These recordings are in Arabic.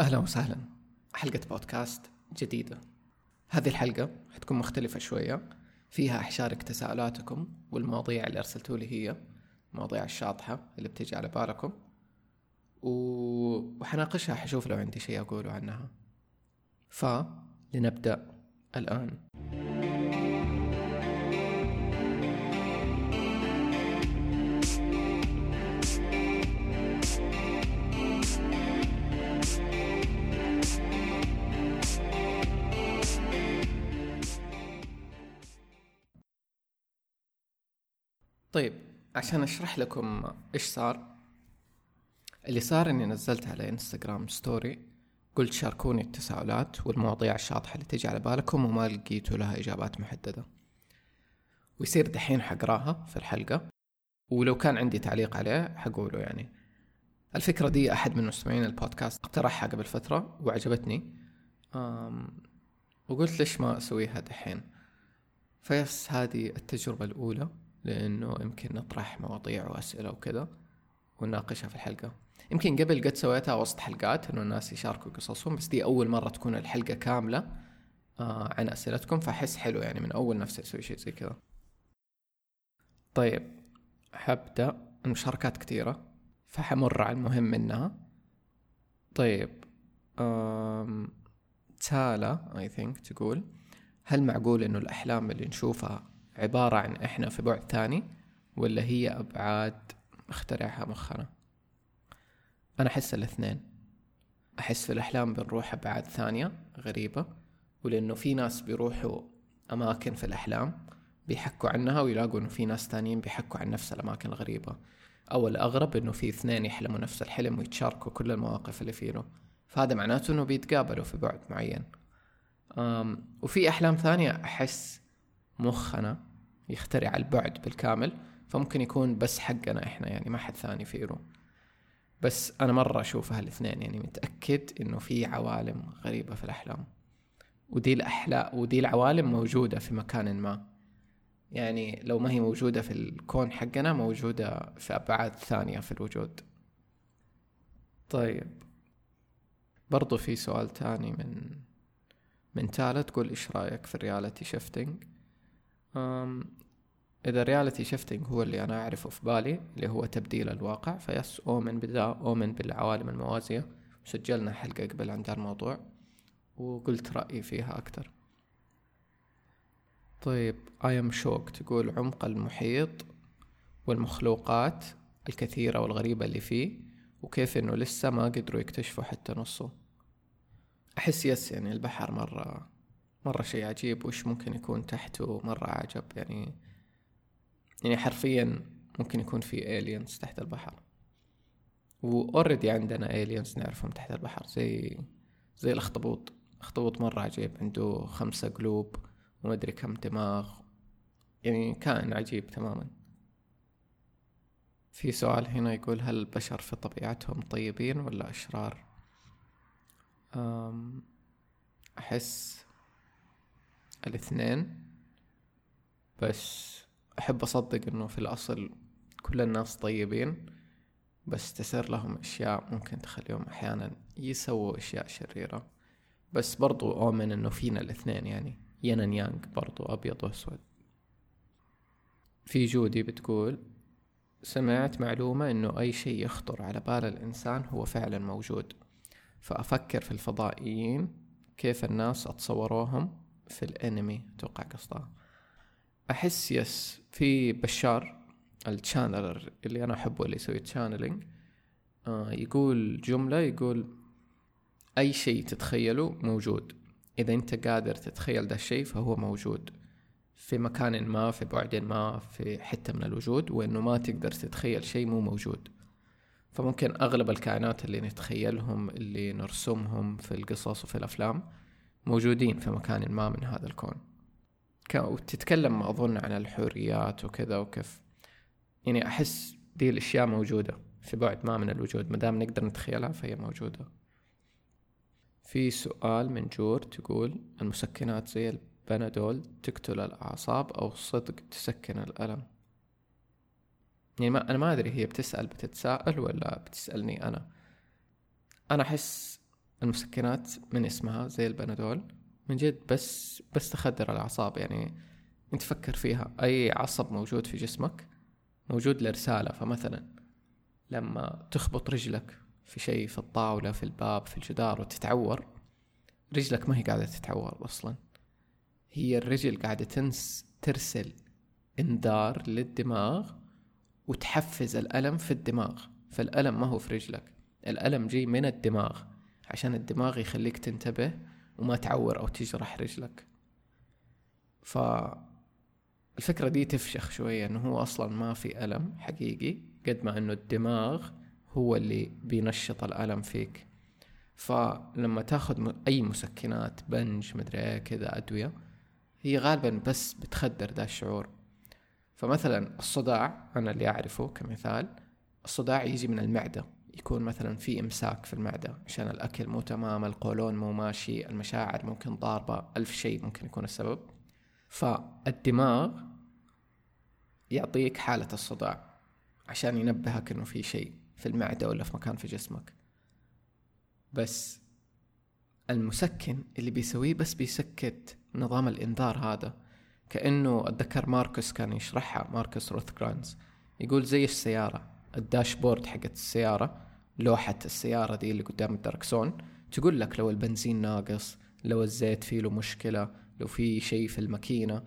أهلا وسهلا. حلقة بودكاست جديدة. هذه الحلقة حتكون مختلفة شوية. فيها أحشارك تساؤلاتكم والمواضيع اللي أرسلتوا لي هي المواضيع الشاطحة اللي بتجي على بالكم. و... وحناقشها حشوف لو عندي شيء أقوله عنها. فلنبدأ الآن. طيب عشان أشرح لكم إيش صار اللي صار إني نزلت على انستغرام ستوري قلت شاركوني التساؤلات والمواضيع الشاطحة اللي تجي على بالكم وما لقيتوا لها إجابات محددة. ويصير دحين حقراها في الحلقة ولو كان عندي تعليق عليه حقوله يعني. الفكرة دي أحد من مستمعين البودكاست اقترحها قبل فترة وعجبتني. وقلت ليش ما أسويها دحين؟ فيس هذه التجربة الأولى. لأنه يمكن نطرح مواضيع وأسئلة وكذا ونناقشها في الحلقة. يمكن قبل قد سويتها وسط حلقات إنه الناس يشاركوا قصصهم بس دي أول مرة تكون الحلقة كاملة آه عن أسئلتكم فأحس حلو يعني من أول نفسي أسوي شيء زي كذا. طيب حبدأ. المشاركات كثيرة فحمر على المهم منها. طيب أم... تالا اي ثينك تقول. هل معقول إنه الأحلام اللي نشوفها عبارة عن إحنا في بعد ثاني ولا هي أبعاد مخترعها مخنا أنا أحس الاثنين. أحس في الأحلام بنروح أبعاد ثانية غريبة ولأنه في ناس بيروحوا أماكن في الأحلام بيحكوا عنها ويلاقوا إنه في ناس تانيين بيحكوا عن نفس الأماكن الغريبة. أو الأغرب إنه في اثنين يحلموا نفس الحلم ويتشاركوا كل المواقف اللي فيه فهذا معناته إنه بيتقابلوا في بعد معين. وفي أحلام ثانية أحس مخنا يخترع البعد بالكامل فممكن يكون بس حقنا إحنا يعني ما حد ثاني فيه بس أنا مرة اشوفها الاثنين يعني متأكد إنه في عوالم غريبة في الأحلام. ودي الأحلام ودي العوالم موجودة في مكان ما. يعني لو ما هي موجودة في الكون حقنا موجودة في أبعاد ثانية في الوجود. طيب. برضو في سؤال تاني من من تالا تقول إيش رأيك في ال reality shifting إذا reality shifting هو اللي أنا أعرفه في بالي اللي هو تبديل الواقع ف yes أؤمن بذا أؤمن بالعوالم الموازية. سجلنا حلقة قبل عن ذا الموضوع وقلت رأيي فيها أكتر طيب I am shocked تقول عمق المحيط والمخلوقات الكثيرة والغريبة اللي فيه وكيف إنه لسه ما قدروا يكتشفوا حتى نصه. أحس yes يعني البحر مرة مرة شيء عجيب وش ممكن يكون تحته مرة عجب. يعني يعني حرفيا ممكن يكون في aliens تحت البحر. و already عندنا aliens نعرفهم تحت البحر زي زي الأخطبوط. أخطبوط مرة عجيب عنده خمسة قلوب ومدري كم دماغ. يعني كائن عجيب تماما. في سؤال هنا يقول هل البشر في طبيعتهم طيبين ولا أشرار؟ أحس الاثنين. بس أحب أصدق إنه في الأصل كل الناس طيبين بس تصير لهم أشياء ممكن تخليهم أحيانا يسووا أشياء شريرة. بس برضو أؤمن إنه فينا الاثنين يعني yin yang برضو أبيض وأسود. في جودي بتقول سمعت معلومة إنه أي شيء يخطر على بال الإنسان هو فعلا موجود. فأفكر في الفضائيين كيف الناس أتصوروهم. في الأنمي أتوقع قصدها أحس yes في بشار ال channeler اللي أنا أحبه اللي يسوي channeling آه يقول جملة يقول أي شيء تتخيله موجود. إذا أنت قادر تتخيل ده الشيء فهو موجود. في مكان ما في بعد ما في حتة من الوجود وإنه ما تقدر تتخيل شيء مو موجود. فممكن أغلب الكائنات اللي نتخيلهم اللي نرسمهم في القصص وفي الأفلام موجودين في مكان ما من هذا الكون. وتتكلم أظن عن الحريات وكذا وكيف. يعني أحس دي الأشياء موجودة في بعد ما من الوجود مدام نقدر نتخيلها فهي موجودة. في سؤال من جور تقول المسكنات زي البنادول تقتل الأعصاب أو صدق تسكن الألم؟ يعني ما أنا ما أدري هي بتسأل بتتساءل ولا بتسألني أنا. أنا أحس المسكنات من اسمها زي البنادول. من جد بس بس تخدر الأعصاب يعني انت فكر فيها. أي عصب موجود في جسمك موجود لرسالة فمثلا لما تخبط رجلك في شيء في الطاولة في الباب في الجدار وتتعور رجلك ما هي قاعدة تتعور أصلا. هي الرجل قاعدة تنس ترسل إنذار للدماغ وتحفز الألم في الدماغ. فالألم ما هو في رجلك الألم جاي من الدماغ. عشان الدماغ يخليك تنتبه وما تعور أو تجرح رجلك. ف الفكرة دي تفشخ شوية إنه هو أصلا ما في ألم حقيقي قد ما إنه الدماغ هو اللي بينشط الألم فيك. فلما تاخذ أي مسكنات بنج مدري إيه كذا أدوية هي غالبا بس بتخدر ذا الشعور. فمثلا الصداع أنا اللي أعرفه كمثال الصداع يجي من المعدة. يكون مثلا في إمساك في المعدة عشان الأكل مو تمام القولون مو ماشي المشاعر ممكن ضاربة ألف شيء ممكن يكون السبب. فالدماغ يعطيك حالة الصداع عشان ينبهك إنه في شيء في المعدة ولا في مكان في جسمك. بس المسكن اللي بيسويه بس بيسكت نظام الإنذار هذا. كأنه أتذكر ماركوس كان يشرحها ماركوس روثغرانز يقول زي السيارة. الداشبورد حقت السيارة لوحة السيارة دي اللي قدام الدركسون تقول لك لو البنزين ناقص لو الزيت فيه له مشكلة لو في شيء في الماكينة.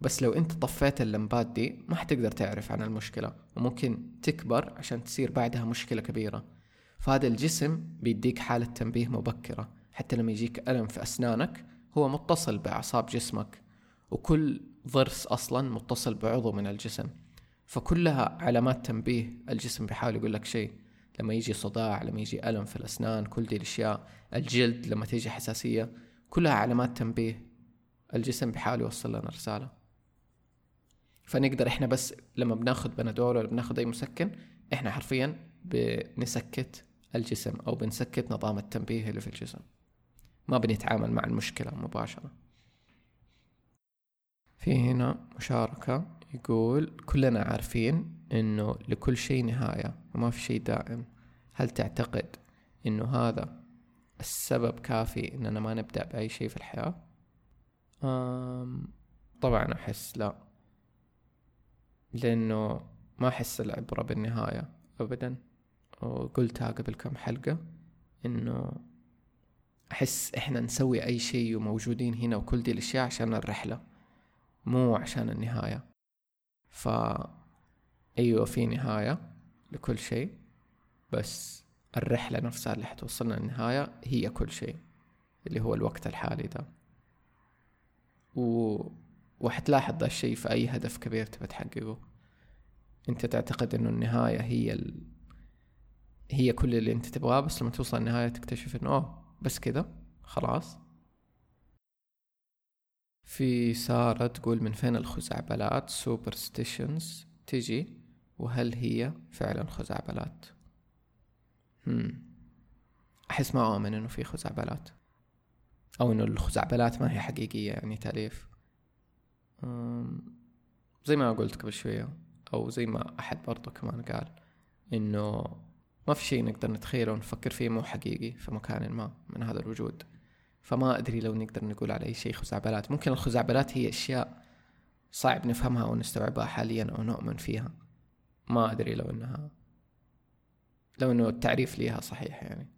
بس لو انت طفيت اللمبات دي ما حتقدر تعرف عن المشكلة وممكن تكبر عشان تصير بعدها مشكلة كبيرة. فهذا الجسم بيديك حالة تنبيه مبكرة حتى لما يجيك ألم في أسنانك هو متصل بأعصاب جسمك. وكل ضرس أصلا متصل بعضو من الجسم. فكلها علامات تنبيه الجسم بيحاول يقول لك شيء. لما يجي صداع لما يجي ألم في الأسنان كل دي الأشياء. الجلد لما تيجي حساسية كلها علامات تنبيه الجسم بيحاول يوصل لنا رسالة. فنقدر إحنا بس لما بناخذ بنادول ولا بناخذ أي مسكن إحنا حرفيا بنسكت الجسم أو بنسكت نظام التنبيه اللي في الجسم. ما بنتعامل مع المشكلة مباشرة. في هنا مشاركة. يقول كلنا عارفين إنه لكل شيء نهاية وما في شيء دائم. هل تعتقد إنه هذا السبب كافي اننا ما نبدأ بأي شيء في الحياة؟ أم طبعا أحس لا. لأنه ما أحس العبرة بالنهاية ابدا. وقلتها قبل كم حلقة إنه أحس إحنا نسوي أي شيء وموجودين هنا وكل دي الأشياء عشان الرحلة مو عشان النهاية. ف أيوه في نهاية لكل شيء بس الرحلة نفسها اللي حتوصلنا للنهاية هي كل شيء اللي هو الوقت الحالي ده. و... وحتلاحظ ذا الشيء في أي هدف كبير تبى تحققه. أنت تعتقد إنه النهاية هي ال... هي كل اللي أنت تبغاه بس لما توصل النهاية تكتشف إنه أوه بس كذا خلاص. في سارة تقول من فين الخزعبلات؟ سوبرستيشنز تجي. وهل هي فعلا خزعبلات؟ هم. أحس ما أؤمن إنه في خزعبلات. أو إنه الخزعبلات ما هي حقيقية يعني تأليف. زي ما قلت قبل شوية أو زي ما أحد برضو كمان قال إنه ما في شيء نقدر نتخيله ونفكر فيه مو حقيقي في مكان ما من هذا الوجود. فما أدري لو نقدر نقول على أي شيء خزعبلات. ممكن الخزعبلات هي أشياء صعب نفهمها أو نستوعبها حاليا أو نؤمن فيها. ما أدري لو إنها لو إنه التعريف ليها صحيح يعني.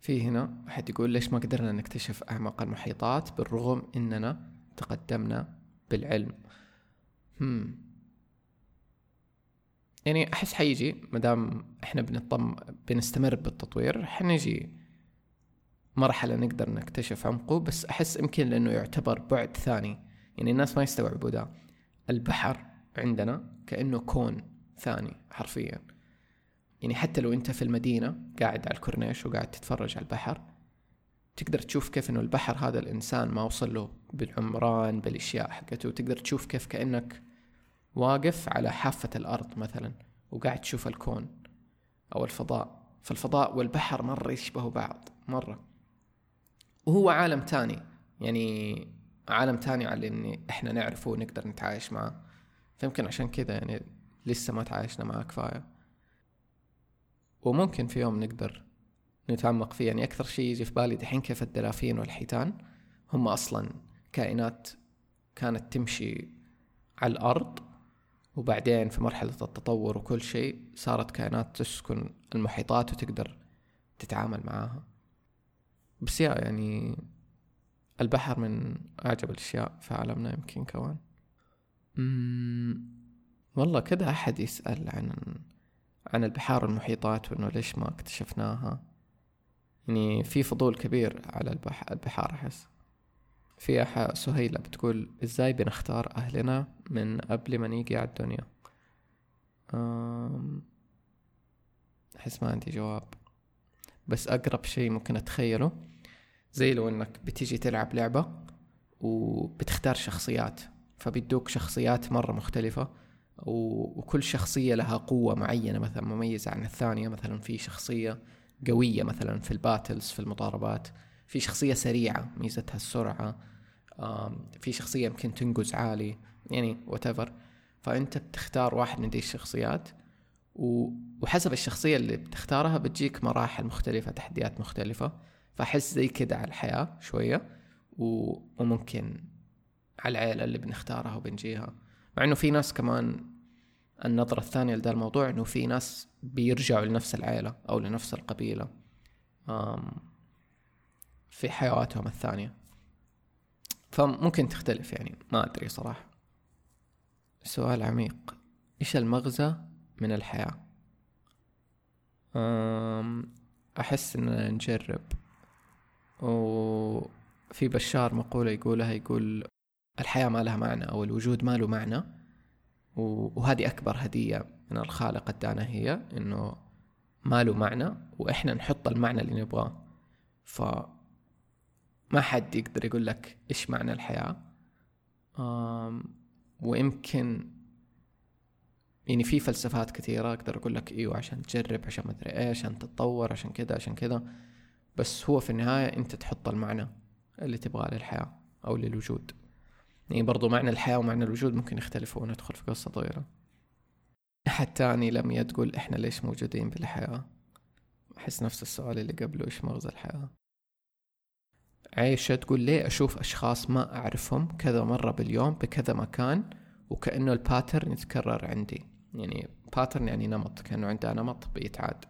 في هنا أحد يقول ليش ما قدرنا نكتشف أعماق المحيطات بالرغم إننا تقدمنا بالعلم؟ هم. يعني أحس حيجي مدام إحنا بنطم بنستمر بالتطوير حنجي مرحلة نقدر نكتشف عمقه بس أحس يمكن لأنه يعتبر بعد ثاني. يعني الناس ما يستوعبوا ده البحر عندنا كأنه كون ثاني حرفيا. يعني حتى لو أنت في المدينة قاعد على الكورنيش وقاعد تتفرج على البحر تقدر تشوف كيف إنه البحر هذا الإنسان ما وصل له بالعمران بالأشياء حقته. تقدر تشوف كيف كأنك واقف على حافة الأرض مثلا وقاعد تشوف الكون أو الفضاء. فالفضاء والبحر مرة يشبهوا بعض مرة. وهو عالم تاني. يعني عالم تاني على اللي إحنا نعرفه ونقدر نتعايش معه. فيمكن عشان كذا يعني لسه ما تعايشنا معاه كفاية. وممكن في يوم نقدر نتعمق فيه. يعني أكثر شيء يجي في بالي دحين كيف الدلافين والحيتان هم أصلا كائنات كانت تمشي على الأرض وبعدين في مرحلة التطور وكل شيء صارت كائنات تسكن المحيطات وتقدر تتعامل معاها. بس يا يعني البحر من أعجب الأشياء في عالمنا يمكن كمان. والله كذا أحد يسأل عن عن البحار والمحيطات وإنه ليش ما اكتشفناها. يعني في فضول كبير على البح البحار أحس. في أحد سهيلة بتقول إزاي بنختار أهلنا من قبل ما نيجي على الدنيا؟ أحس ما عندي جواب. بس أقرب شيء ممكن أتخيله زي لو إنك بتيجي تلعب لعبة وبتختار شخصيات فبيدوك شخصيات مرة مختلفة وكل شخصية لها قوة معينة مثلا مميزة عن الثانية مثلا في شخصية قوية مثلا في الباتلز في المضاربات في شخصية سريعة ميزتها السرعة في شخصية يمكن تنقز عالي يعني whatever. فأنت بتختار واحد من دي الشخصيات وحسب الشخصية اللي بتختارها بتجيك مراحل مختلفة تحديات مختلفة. فأحس زي كده على الحياة شوية وممكن على العيلة اللي بنختارها وبنجيها. مع إنه في ناس كمان النظرة الثانية لده الموضوع إنه في ناس بيرجعوا لنفس العيلة أو لنفس القبيلة. في حيواتهم الثانية. فممكن تختلف يعني ما أدري صراحة. سؤال عميق. إيش المغزى من الحياة؟ أحس إننا نجرب. وفي بشار مقولة يقولها يقول الحياة ما لها معنى أو الوجود ما له معنى. وهذه أكبر هدية من الخالق ادانا هي إنه ما له معنى وإحنا نحط المعنى اللي نبغاه. ف ما حد يقدر يقول لك إيش معنى الحياة. ويمكن يعني في فلسفات كثيرة أقدر أقول لك إيوه عشان تجرب عشان ما أدري إيش عشان تتطور عشان كذا عشان كذا. بس هو في النهاية أنت تحط المعنى اللي تبغاه للحياة أو للوجود. يعني برضو معنى الحياة ومعنى الوجود ممكن يختلفوا وندخل في قصة طويلة أحد تاني لم يتقول إحنا ليش موجودين بالحياة؟ أحس نفس السؤال اللي قبله إيش مغزى الحياة؟ عايشة تقول ليه أشوف أشخاص ما أعرفهم كذا مرة باليوم بكذا مكان وكأنه ال pattern يتكرر عندي. يعني pattern يعني نمط كأنه عنده نمط بيتعاد.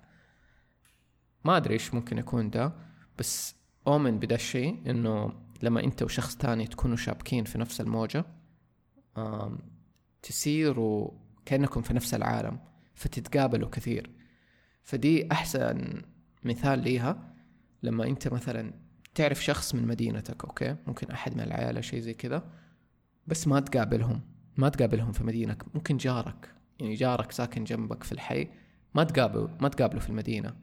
ما أدري إيش ممكن يكون ده بس أؤمن بدا الشيء إنه لما أنت وشخص تاني تكونوا شابكين في نفس الموجة تصيروا كأنكم في نفس العالم فتتقابلوا كثير. فدي أحسن مثال ليها لما أنت مثلا تعرف شخص من مدينتك okay؟ ممكن أحد من العيلة شيء زي كذا بس ما تقابلهم ما تقابلهم في مدينك ممكن جارك يعني جارك ساكن جنبك في الحي ما تقابل ما تقابله في المدينة.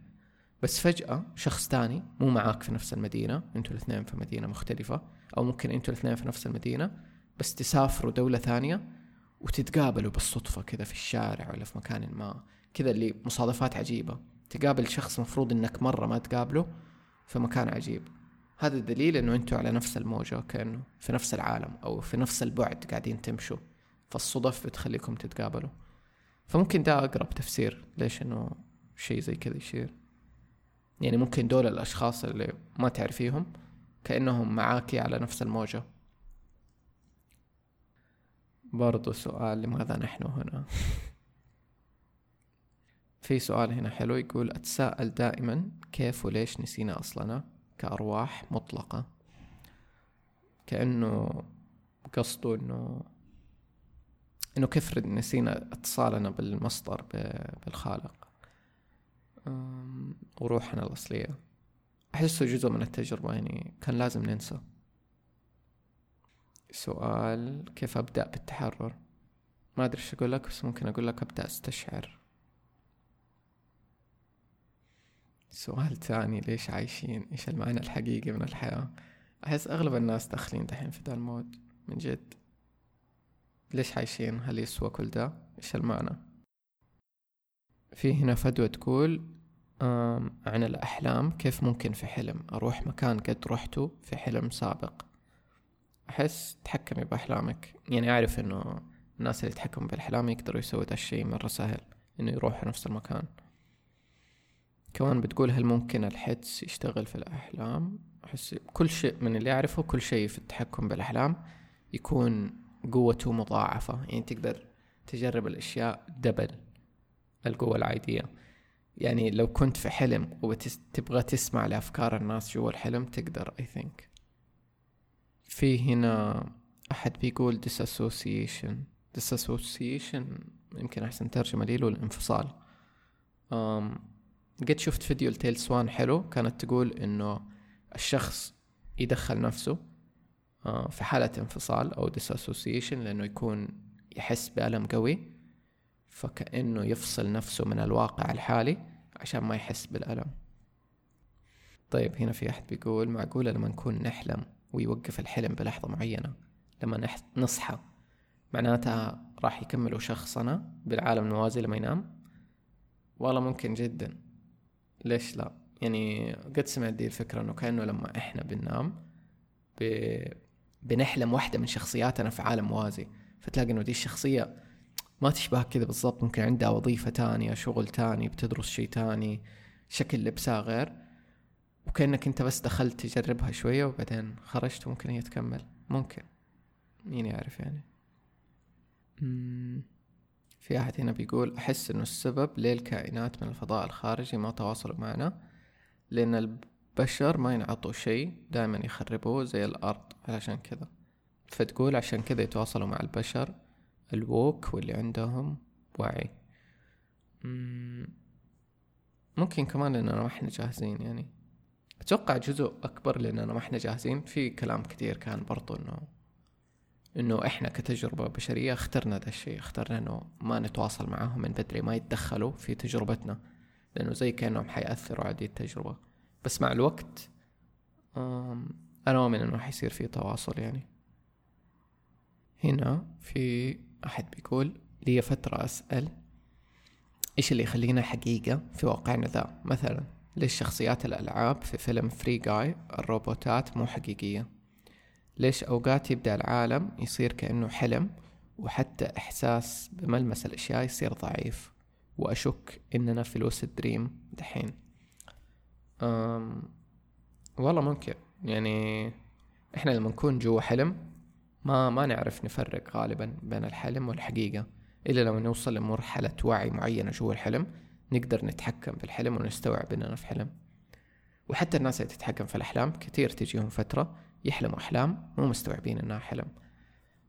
بس فجأة شخص تاني مو معاك في نفس المدينة أنتوا الاثنين في مدينة مختلفة أو ممكن أنتوا الاثنين في نفس المدينة بس تسافروا دولة ثانية وتتقابلوا بالصدفة كذا في الشارع ولا في مكان ما. كذا اللي مصادفات عجيبة. تقابل شخص مفروض إنك مرة ما تقابله في مكان عجيب. هذا دليل إنه أنتوا على نفس الموجة كأنه في نفس العالم أو في نفس البعد قاعدين تمشوا. فالصدف بتخليكم تتقابلوا. فممكن ده أقرب تفسير ليش إنه شيء زي كذا يصير. يعني ممكن دول الأشخاص اللي ما تعرفيهم كأنهم معاكي على نفس الموجة. برضو سؤال لماذا نحن هنا؟ في سؤال هنا حلو يقول أتساءل دائما كيف وليش نسينا أصلنا كأرواح مطلقة؟ كأنه قصده إنه إنه كيف نسينا اتصالنا بالمصدر بالخالق. وروحنا الأصلية. أحسه جزء من التجربة يعني كان لازم ننسى. سؤال كيف أبدأ بالتحرر؟ ما أدري إيش أقول لك بس ممكن أقول لك أبدأ أستشعر. سؤال تاني ليش عايشين؟ إيش المعنى الحقيقي من الحياة؟ أحس أغلب الناس داخلين دحين في ذا المود من جد. ليش عايشين؟ هل يسوى كل ده؟ إيش المعنى؟ في هنا فدوى تقول عن الأحلام كيف ممكن في حلم؟ أروح مكان قد رحته في حلم سابق. أحس تحكمي بأحلامك. يعني أعرف إنه الناس اللي يتحكموا بالأحلام يقدروا يسووا ده الشيء مرة سهل إنه يروحوا نفس المكان. كمان بتقول هل ممكن الحدس يشتغل في الأحلام؟ أحس كل شيء من اللي أعرفه كل شيء في التحكم بالأحلام يكون قوته مضاعفة. يعني تقدر تجرب الأشياء دبل القوة العادية. يعني لو كنت في حلم وتبغى تسمع لأفكار الناس جوا الحلم تقدر I think. في هنا أحد بيقول disassociation. disassociation يمكن أحسن ترجمة لي له الانفصال um, قد شفت فيديو لتيل سوان حلو كانت تقول إنه الشخص يدخل نفسه uh, في حالة انفصال أو disassociation لأنه يكون يحس بألم قوي. فكأنه يفصل نفسه من الواقع الحالي عشان ما يحس بالألم. طيب هنا في أحد بيقول معقولة لما نكون نحلم ويوقف الحلم بلحظة معينة لما نصحى معناتها راح يكملوا شخصنا بالعالم الموازي لما ينام؟ والله ممكن جدا. ليش لا؟ يعني قد سمعت دي الفكرة إنه كأنه لما إحنا بننام. بنحلم واحدة من شخصياتنا في عالم موازي فتلاقي إنه دي الشخصية ما تشبهك كذا بالضبط ممكن عندها وظيفة تانية شغل تاني بتدرس شي تاني شكل لبسها غير. وكأنك أنت بس دخلت تجربها شوية وبعدين خرجت ممكن هي تكمل. ممكن. مين يعرف يعني. في أحد هنا بيقول أحس إنه السبب ليه الكائنات من الفضاء الخارجي ما تواصلوا معنا لأن البشر ما ينعطوا شيء دائما يخربوه زي الأرض علشان كذا. فتقول عشان كذا يتواصلوا مع البشر الووك واللي عندهم وعي ممكن كمان لأننا ما إحنا جاهزين يعني. أتوقع جزء أكبر لأننا ما إحنا جاهزين. في كلام كثير كان برضو إنه إنه إحنا كتجربة بشرية اخترنا ذا الشيء اخترنا إنه ما نتواصل معاهم من بدري ما يتدخلوا في تجربتنا. لأنه زي كأنهم حيأثروا على دي التجربة. بس مع الوقت أنا أؤمن إنه حيصير في تواصل يعني. هنا في أحد بيقول لي فترة أسأل إيش اللي يخلينا حقيقة في واقعنا ذا؟ مثلا ليش شخصيات الألعاب في فيلم Free Guy الروبوتات مو حقيقية. ليش أوقات يبدأ العالم يصير كأنه حلم وحتى إحساس بملمس الأشياء يصير ضعيف؟ وأشك إننا في lucid dream دحين. أم والله ممكن. يعني إحنا لما نكون جوا حلم ما ما نعرف نفرق غالبا بين الحلم والحقيقة إلا لما نوصل لمرحلة وعي معينة جوا الحلم نقدر نتحكم بالحلم ونستوعب إننا في حلم. وحتى الناس اللي تتحكم في الأحلام كتير تجيهم فترة يحلموا أحلام مو مستوعبين إنها حلم.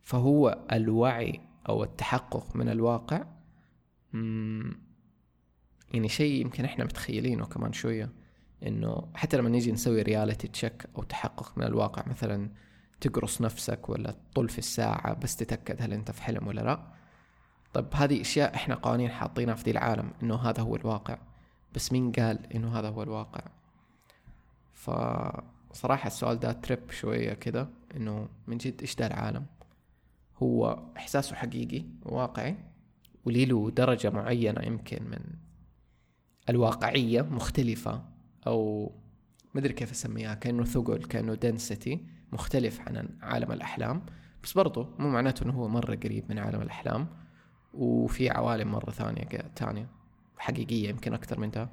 فهو الوعي أو التحقق من الواقع يعني شيء يمكن إحنا متخيلينه كمان شوية إنه حتى لما نيجي نسوي reality check أو تحقق من الواقع مثلا تقرص نفسك ولا تطل في الساعة بس تتأكد هل أنت في حلم ولا لا. طيب هذه أشياء إحنا قوانين حاطينها في ذي العالم إنه هذا هو الواقع. بس مين قال إنه هذا هو الواقع؟ فصراحة السؤال ده trippy شوية كده إنه من جد إيش ده العالم؟ هو إحساسه حقيقي واقعي ولي له درجة معينة يمكن من الواقعية مختلفة أو مدري كيف أسميها كأنه ثقل كأنه دنسيتي مختلف عن عالم الأحلام بس برضو مو معناته إنه هو مرة قريب من عالم الأحلام وفي عوالم مرة ثانية تانية حقيقية يمكن أكثر من ده.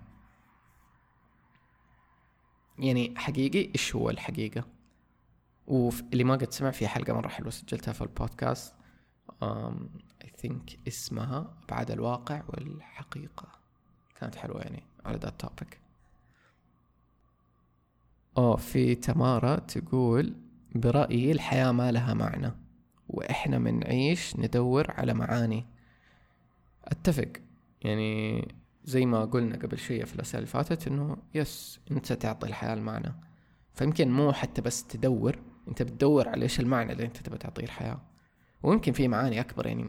يعني حقيقي إيش هو الحقيقة؟ واللي ما قد سمع في حلقة مرة حلوة سجلتها في البودكاست اي ثينك اسمها بعد الواقع والحقيقة. كانت حلوة يعني على ذا ال topic أوه في تمارا تقول برأيي الحياة ما لها معنى؟ وإحنا منعيش ندور على معاني. أتفق. يعني زي ما قلنا قبل شوية في الأسئلة اللي فاتت إنه yes أنت تعطي الحياة المعنى. فيمكن مو حتى بس تدور أنت بتدور على إيش المعنى اللي أنت تبى تعطيه الحياة. ويمكن في معاني أكبر يعني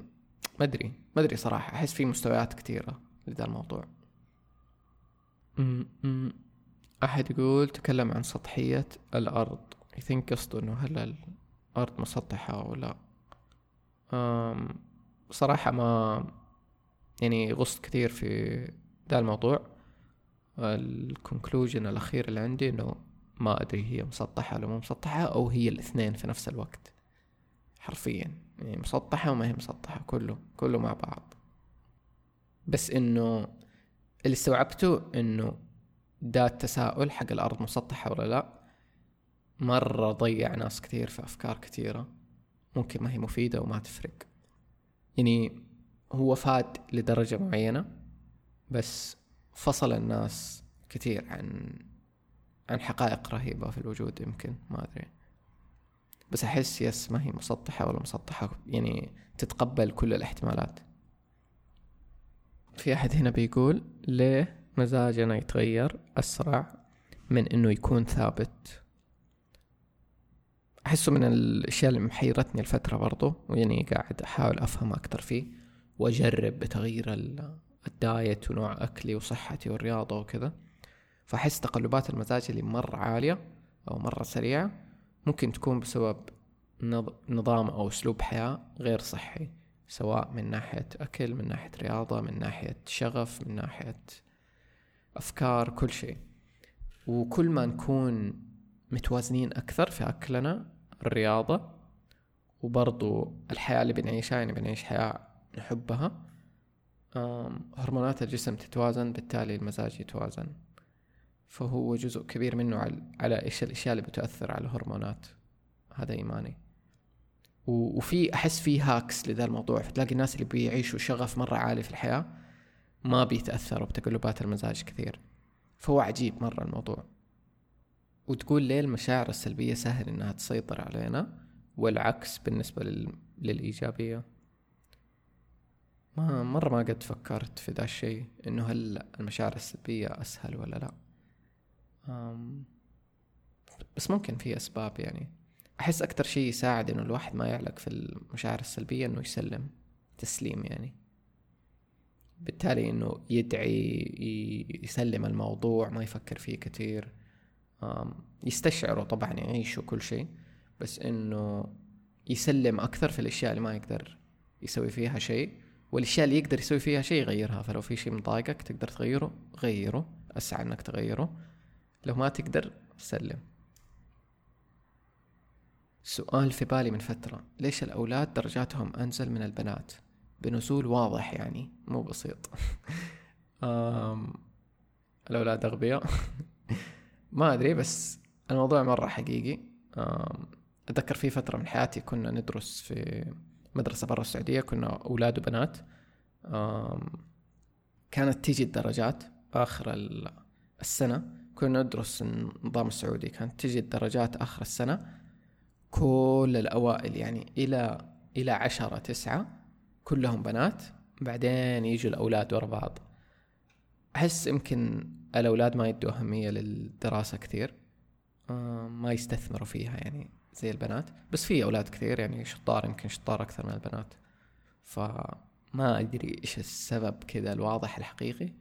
ما أدري ما أدري صراحة. أحس في مستويات كثيرة لذا الموضوع. أحد يقول تكلم عن سطحية الأرض. I think قصده إنه هل الأرض مسطحة أو لا. صراحة ما يعني غصت كثير في ذا الموضوع. ال conclusion الأخير اللي عندي إنه ما أدري هي مسطحة ولا مو مسطحة أو هي الاثنين في نفس الوقت. حرفيا. يعني مسطحة وما هي مسطحة كله كله مع بعض. بس إنه اللي استوعبته إنه دا التساؤل حق الأرض مسطحة ولا لا مرة ضيع ناس كثير في أفكار كثيرة ممكن ما هي مفيدة وما تفرق. يعني هو فاد لدرجة معينة بس فصل الناس كثير عن عن حقائق رهيبة في الوجود يمكن ما أدري. بس أحس يس ما هي مسطحة ولا مسطحة يعني تتقبل كل الاحتمالات. في أحد هنا بيقول ليه مزاجنا يتغير أسرع من إنه يكون ثابت؟ أحسه من الأشياء اللي محيرتني الفترة برضو ويعني قاعد أحاول أفهم أكتر فيه وأجرب بتغيير الدايت ونوع أكلي وصحتي والرياضة وكذا. فأحس تقلبات المزاج اللي مرة عالية أو مرة سريعة ممكن تكون بسبب نظام أو أسلوب حياة غير صحي سواء من ناحية أكل من ناحية رياضة من ناحية شغف من ناحية أفكار كل شيء. وكل ما نكون متوازنين أكثر في أكلنا الرياضة وبرضو الحياة اللي بنعيشها يعني بنعيش حياة نحبها. هرمونات الجسم تتوازن بالتالي المزاج يتوازن. فهو جزء كبير منه على إيش الأشياء اللي بتأثر على الهرمونات. هذا إيماني. وفي أحس في هاكس لذا الموضوع. فتلاقي الناس اللي بيعيشوا شغف مرة عالي في الحياة ما بيتأثروا بتقلبات المزاج كثير. فهو عجيب مرة الموضوع. وتقول ليه المشاعر السلبية سهل إنها تسيطر علينا والعكس بالنسبة لل... للإيجابية؟ ما مرة ما قد فكرت في ذا الشيء إنه هل المشاعر السلبية أسهل ولا لا. أم بس ممكن في أسباب يعني. أحس أكتر شيء يساعد إنه الواحد ما يعلق في المشاعر السلبية إنه يسلم تسليم يعني. بالتالي إنه يدعي يسلم الموضوع ما يفكر فيه كثير يستشعروا طبعا يعيشوا كل شيء بس إنه يسلم أكثر في الأشياء اللي ما يقدر يسوي فيها شيء والأشياء اللي يقدر يسوي فيها شيء يغيرها. فلو في شيء مضايقك تقدر تغيره غيره أسعى إنك تغيره. لو ما تقدر سلم. سؤال في بالي من فترة. ليش الأولاد درجاتهم أنزل من البنات؟ بنزول واضح يعني مو بسيط. الأولاد أغبياء. ما أدري بس الموضوع مرة حقيقي. أتذكر في فترة من حياتي كنا ندرس في مدرسة برا السعودية كنا أولاد وبنات. كانت تيجي الدرجات آخر السنة. كنا ندرس النظام السعودي كانت تيجي الدرجات آخر السنة. كل الأوائل يعني إلى إلى عشرة تسعة كلهم بنات. بعدين يجوا الأولاد ورا بعض. أحس يمكن الأولاد ما يدوا أهمية للدراسة كثير. ما يستثمروا فيها يعني زي البنات. بس في أولاد كثير يعني شطار يمكن شطار أكثر من البنات. فما أدري إيش السبب كذا الواضح الحقيقي.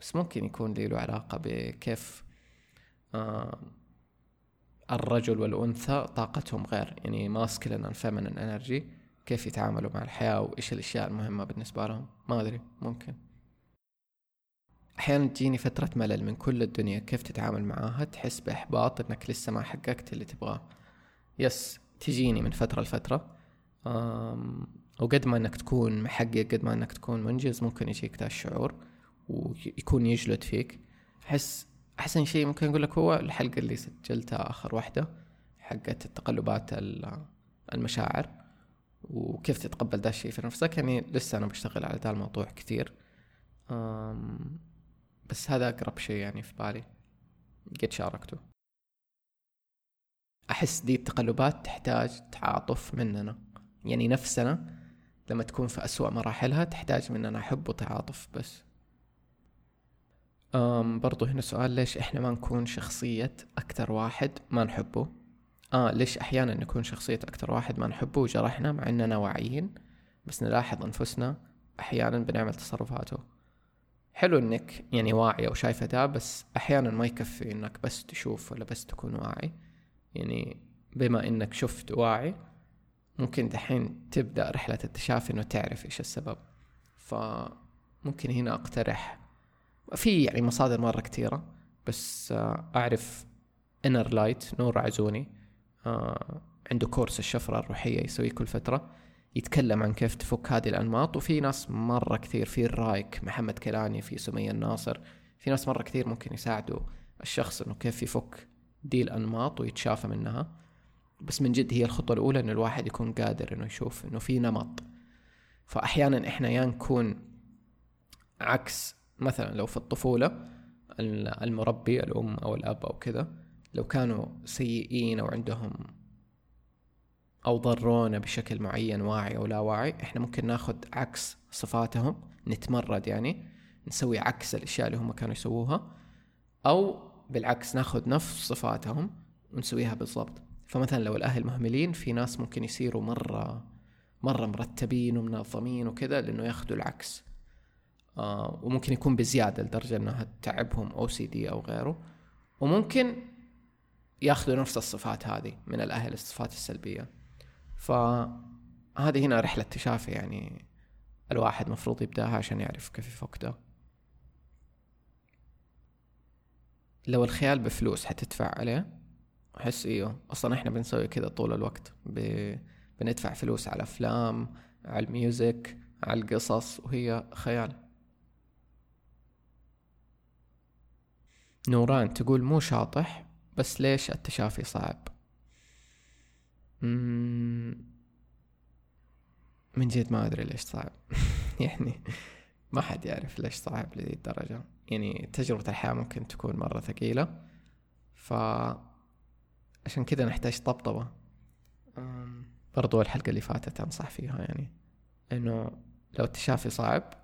بس ممكن يكون له علاقة بكيف الرجل والأنثى طاقتهم غير. يعني ماسكلين feminine energy كيف يتعاملوا مع الحياة وإيش الأشياء المهمة بالنسبة لهم. ما أدري ممكن. أحيانا تجيني فترة ملل من كل الدنيا كيف تتعامل معاها؟ تحس بإحباط إنك لسه ما حققت اللي تبغاه. yes تجيني من فترة لفترة. وقد ما إنك تكون محقق قد ما إنك تكون منجز ممكن يجيك ذا الشعور ويكون يجلد فيك. أحس أحسن شيء ممكن أقول لك هو الحلقة اللي سجلتها آخر واحدة حقت التقلبات المشاعر وكيف تتقبل ذا الشيء في نفسك. يعني لسه أنا بشتغل على ذا الموضوع كثير. بس هذا أقرب شيء يعني في بالي. قد شاركته. أحس دي التقلبات تحتاج تعاطف مننا. يعني نفسنا لما تكون في أسوأ مراحلها تحتاج مننا حب وتعاطف بس. أم برضو هنا سؤال ليش إحنا ما نكون شخصية أكثر واحد ما نحبه؟ آه ليش أحيانا نكون شخصية أكثر واحد ما نحبه وجرحنا مع إننا واعيين؟ بس نلاحظ أنفسنا أحيانا بنعمل تصرفاته. حلو إنك يعني واعي أو شايفه ده بس أحيانا ما يكفي إنك بس تشوف ولا بس تكون واعي. يعني بما إنك شفت واعي ممكن دحين تبدأ رحلة التشافي إنه تعرف إيش السبب. فممكن هنا أقترح. في يعني مصادر مرة كثيرة بس آه، أعرف إنر لايت نور عزوني آه، عنده كورس الشفرة الروحية يسويه كل فترة. يتكلم عن كيف تفك هذه الأنماط وفي ناس مرة كثير في الرايك محمد كيلاني في سمية الناصر في ناس مرة كثير ممكن يساعدوا الشخص إنه كيف يفك دي الأنماط ويتشافى منها. بس من جد هي الخطوة الأولى إنه الواحد يكون قادر إنه يشوف إنه في نمط. فأحيانا إحنا يا نكون عكس مثلا لو في الطفولة المربي الأم أو الأب أو كذا لو كانوا سيئين أو عندهم أو ضرونا بشكل معين واعي أو لا واعي إحنا ممكن ناخد عكس صفاتهم نتمرد يعني نسوي عكس الأشياء اللي هم كانوا يسووها أو بالعكس ناخد نفس صفاتهم ونسويها بالضبط. فمثلا لو الأهل مهملين في ناس ممكن يصيروا مرة مرة مرتبين ومنظمين وكذا لأنه ياخدوا العكس. آه وممكن يكون بزيادة لدرجة أنها تعبهم أو سي دي أو غيره. وممكن ياخذوا نفس الصفات هذه من الأهل الصفات السلبية. فهذه هنا رحلة تشافي يعني الواحد مفروض يبدأها عشان يعرف كيف يفك ده لو الخيال بفلوس حتدفع عليه أحس إيوه أصلا إحنا بنسوي كذا طول الوقت. ب... بندفع فلوس على أفلام على الميوزك على القصص وهي خيال. نوران تقول مو شاطح بس ليش التشافي صعب؟ من جد ما أدري ليش صعب. يعني ما حد يعرف ليش صعب لذي الدرجة. يعني تجربة الحياة ممكن تكون مرة ثقيلة. ف عشان كذا نحتاج طبطبة. برضو الحلقة اللي فاتت أنصح فيها يعني. إنه لو التشافي صعب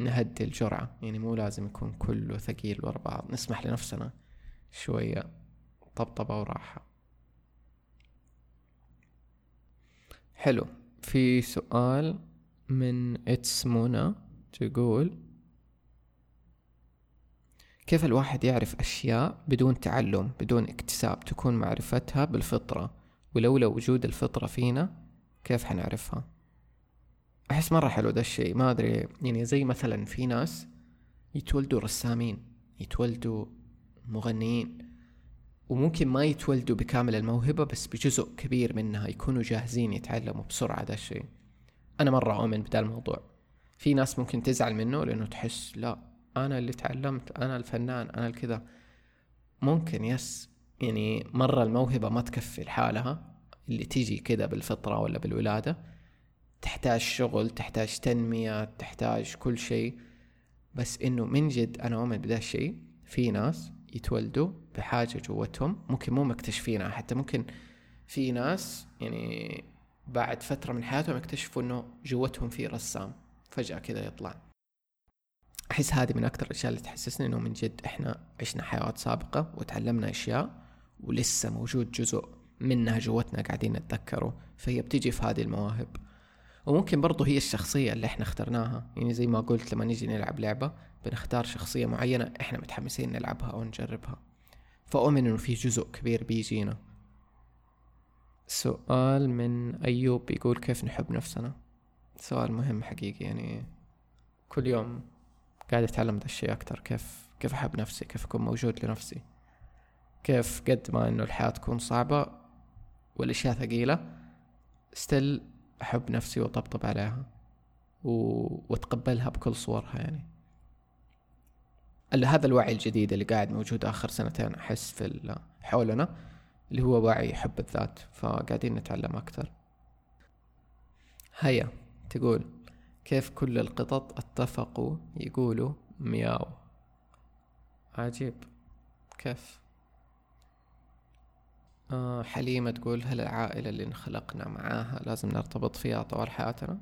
نهدي الجرعة. يعني مو لازم يكون كله ثقيل ورا بعض. نسمح لنفسنا شوية طبطبة وراحة. حلو. في سؤال من اتس منى تقول كيف الواحد يعرف أشياء بدون تعلم بدون اكتساب؟ تكون معرفتها بالفطرة ولولا وجود الفطرة فينا كيف حنعرفها؟ أحس مرة حلو ده الشيء. ما أدري يعني زي مثلا في ناس يتولدوا رسامين يتولدوا مغنيين وممكن ما يتولدوا بكامل الموهبة بس بجزء كبير منها يكونوا جاهزين يتعلموا بسرعة ده الشيء. أنا مرة أؤمن بدا الموضوع. في ناس ممكن تزعل منه لأنه تحس لا أنا اللي تعلمت أنا الفنان أنا الكذا. ممكن يس. يعني مرة الموهبة ما تكفي لحالها اللي تيجي كذا بالفطرة ولا بالولادة تحتاج شغل تحتاج تنمية تحتاج كل شيء. بس إنه من جد أنا اؤمن بدا الشيء. في ناس يتولدوا بحاجة جوتهم. ممكن مو مكتشفينها حتى ممكن في ناس يعني بعد فترة من حياتهم يكتشفوا إنه جوتهم في رسام فجأة كذا يطلع. أحس هذه من أكثر الأشياء اللي تحسسني إنه من جد إحنا عشنا حيوات سابقة وتعلمنا أشياء ولسه موجود جزء منها جوتنا قاعدين نتذكره فهي بتيجي في هذه المواهب. وممكن برضو هي الشخصية اللي إحنا اخترناها. يعني زي ما قلت لما نيجي نلعب لعبة بنختار شخصية معينة إحنا متحمسين نلعبها أو نجربها. فأؤمن إنه في جزء كبير بيجينا. سؤال من أيوب يقول كيف نحب نفسنا؟ سؤال مهم حقيقي يعني كل يوم قاعد أتعلم ذا الشيء أكثر كيف كيف أحب نفسي؟ كيف أكون موجود لنفسي؟ كيف قد ما إنه الحياة تكون صعبة والأشياء ثقيلة ستيل أحب نفسي وأطبطب عليها و... وأتقبلها بكل صورها يعني. هذا الوعي الجديد اللي قاعد موجود آخر سنتين أحس في حولنا اللي هو وعي حب الذات فقاعدين نتعلم أكثر. هيا تقول كيف كل القطط اتفقوا يقولوا مياو؟ عجيب. كيف؟ آه حليمة تقول هل العائلة اللي انخلقنا معاها لازم نرتبط فيها طوال حياتنا؟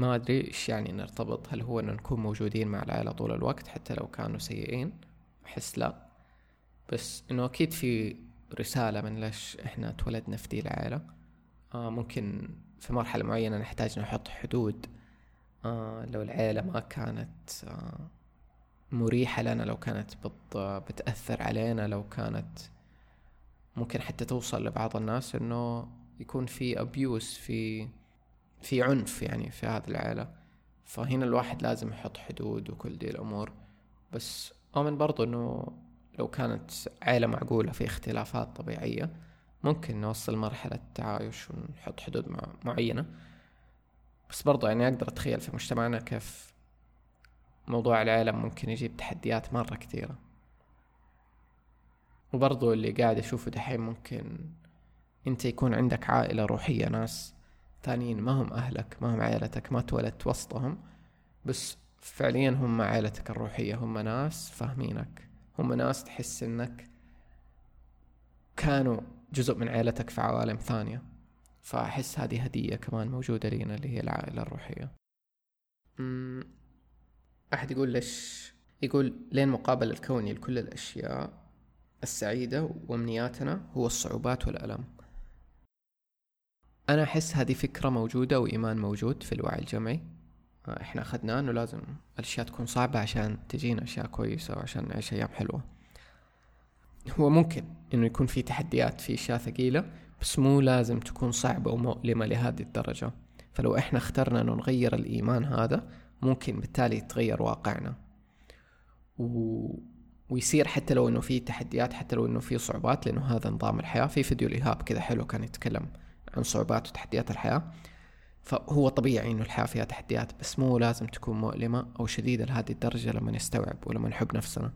ما أدري إيش يعني نرتبط هل هو أن نكون موجودين مع العائلة طول الوقت حتى لو كانوا سيئين؟ أحس لا. بس إنه أكيد في رسالة من ليش إحنا اتولدنا في دي العائلة. آه ممكن في مرحلة معينة نحتاج نحط حدود. آه لو العيلة ما كانت آه مريحة لنا لو كانت بت بتأثر علينا لو كانت ممكن حتى توصل لبعض الناس إنه يكون في ابيوس في في عنف يعني في هذه العائلة. فهنا الواحد لازم يحط حدود وكل دي الأمور. بس اؤمن برضو إنه لو كانت عائلة معقولة في اختلافات طبيعية ممكن نوصل مرحلة تعايش ونحط حدود معينة. بس برضو يعني أقدر أتخيل في مجتمعنا كيف موضوع العالم ممكن يجيب تحديات مرة كثيرة. وبرضو اللي قاعد أشوفه دحين ممكن أنت يكون عندك عائلة روحية ناس ثانيين ما هم أهلك ما هم عائلتك ما تولدت وسطهم بس فعليا هم عائلتك الروحية هم ناس فاهمينك هم ناس تحس إنك كانوا جزء من عائلتك في عوالم ثانية. فأحس هذه هدية كمان موجودة لينا اللي هي العائلة الروحية. أحد يقول ليش؟ يقول لين مقابل الكوني لكل الأشياء السعيدة وأمنياتنا هو الصعوبات والألم. أنا أحس هذه فكرة موجودة وإيمان موجود في الوعي الجمعي. إحنا اخذناه إنه لازم الأشياء تكون صعبة عشان تجينا أشياء كويسة وعشان نعيش أيام حلوة. هو ممكن إنه يكون في تحديات في أشياء ثقيلة بس مو لازم تكون صعبة ومؤلمة لهذه الدرجة. فلو إحنا اخترنا إنه نغير الإيمان هذا ممكن بالتالي يتغير واقعنا. و... ويصير حتى لو إنه في تحديات حتى لو إنه في صعوبات لأنه هذا نظام الحياة. في فيديو الايهاب كذا حلو كان يتكلم عن صعوبات وتحديات الحياة فهو طبيعي إنه الحياة فيها تحديات بس مو لازم تكون مؤلمة أو شديدة لهذه الدرجة لما نستوعب ولما نحب نفسنا.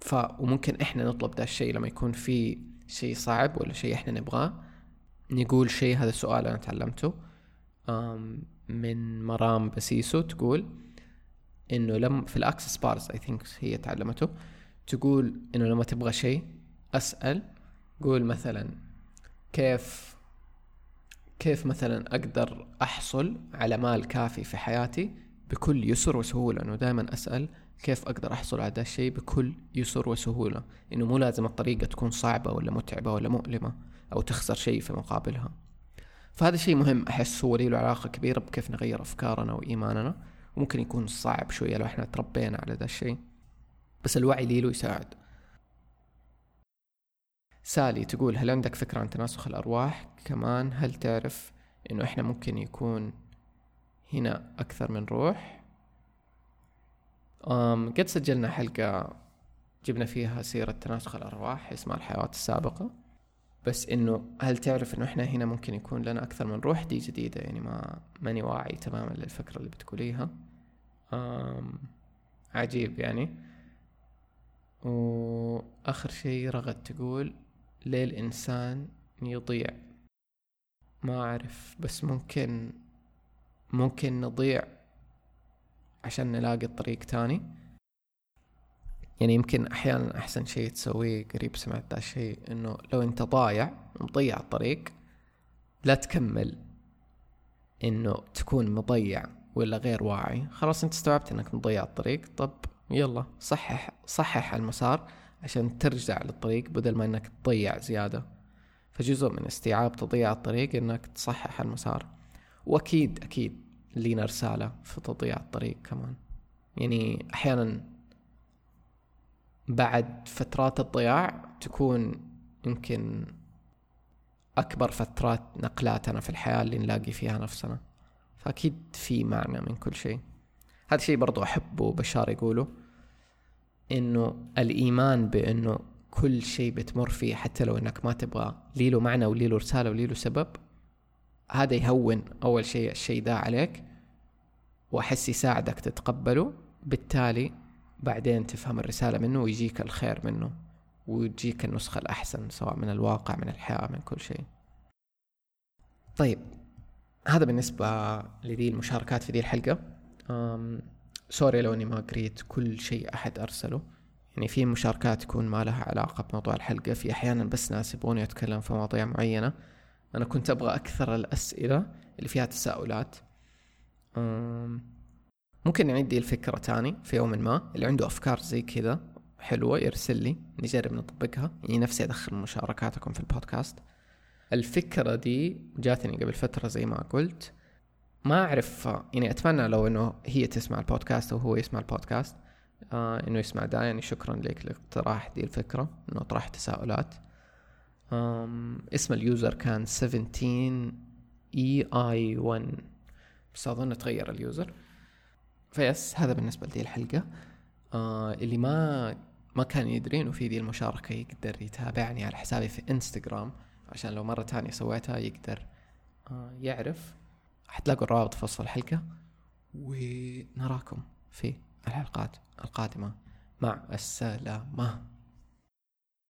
ف وممكن إحنا نطلب ده الشيء لما يكون في شيء صعب ولا شيء إحنا نبغاه نقول شيء هذا السؤال أنا تعلمته من مرام بسيسو تقول إنه لم في ال Access Bars I think هي تعلمته تقول إنه لما تبغى شيء أسأل قول مثلا كيف كيف مثلا أقدر أحصل على مال كافي في حياتي بكل يسر وسهولة؟ إنه دائما أسأل كيف أقدر أحصل على هذا الشيء بكل يسر وسهولة؟ إنه مو لازم الطريقة تكون صعبة ولا متعبة ولا مؤلمة أو تخسر شيء في مقابلها. فهذا شيء مهم أحس هو له علاقة كبيرة بكيف نغير أفكارنا وإيماننا وممكن يكون صعب شوية لو إحنا تربينا على ذا الشيء. بس الوعي له يساعد. سالي تقول هل عندك فكرة عن تناسخ الأرواح؟ كمان هل تعرف إنه إحنا ممكن يكون هنا أكثر من روح؟ أم قد سجلنا حلقة جبنا فيها سيرة تناسخ الأرواح اسمها الحياة السابقة. بس إنه هل تعرف إنه إحنا هنا ممكن يكون لنا أكثر من روح؟ دي جديدة يعني ما ماني واعي تماما للفكرة اللي بتقوليها. أم عجيب يعني. وآخر شيء رغد تقول ليه الإنسان يضيع. ما أعرف بس ممكن ممكن نضيع عشان نلاقي الطريق تاني. يعني يمكن أحيانا أحسن شيء تسويه قريب سمعت ذا الشيء إنه لو أنت ضايع مضيع الطريق لا تكمل إنه تكون مضيع ولا غير واعي. خلاص أنت استوعبت إنك مضيع الطريق طب يلا صحح صحح المسار عشان ترجع للطريق بدل ما إنك تضيع زيادة. فجزء من استيعاب تضييع الطريق إنك تصحح المسار. وأكيد أكيد لينا رسالة في تضييع الطريق كمان. يعني أحيانا بعد فترات الضياع تكون يمكن أكبر فترات نقلاتنا في الحياة اللي نلاقي فيها نفسنا. فأكيد في معنى من كل شيء. هذا الشيء برضو أحبه بشار يقوله إنه الإيمان بأنه كل شيء بتمر فيه حتى لو إنك ما تبغى لي له معنى ولي له رسالة ولي له سبب هذا يهون أول شيء الشيء ده عليك وأحس يساعدك تتقبله بالتالي بعدين تفهم الرسالة منه ويجيك الخير منه ويجيك النسخة الأحسن سواء من الواقع من الحياة من كل شيء. طيب هذا بالنسبة لذي المشاركات في ذي الحلقة. سوري لو إني ما قريت كل شيء أحد أرسله. يعني في مشاركات تكون ما لها علاقة بموضوع الحلقة في أحيانا بس ناس يبغوني اتكلم في مواضيع معينة. أنا كنت أبغى أكثر الأسئلة اللي فيها تساؤلات. ممكن نعيد الفكرة تاني في يوم ما اللي عنده أفكار زي كذا حلوة يرسل لي نجرب نطبقها. يعني نفسي أدخل مشاركاتكم في البودكاست. الفكرة دي جاتني قبل فترة زي ما قلت. ما أعرف يعني أتمنى لو إنه هي تسمع البودكاست أو هو يسمع البودكاست. آه إنه يسمع ده يعني شكرا لك لاقتراح دي الفكرة إنه طرح تساؤلات. اسم ال user كان 17 AI 1 بس أظن تغير ال user. فيس هذا بالنسبة لدي الحلقة. آه اللي ما ما كان يدري إنه في دي المشاركة يقدر يتابعني على حسابي في إنستغرام عشان لو مرة تانية سويتها يقدر آه يعرف. حتلاقوا الروابط في وصف الحلقة ونراكم في الحلقات القادمة. مع السلامة.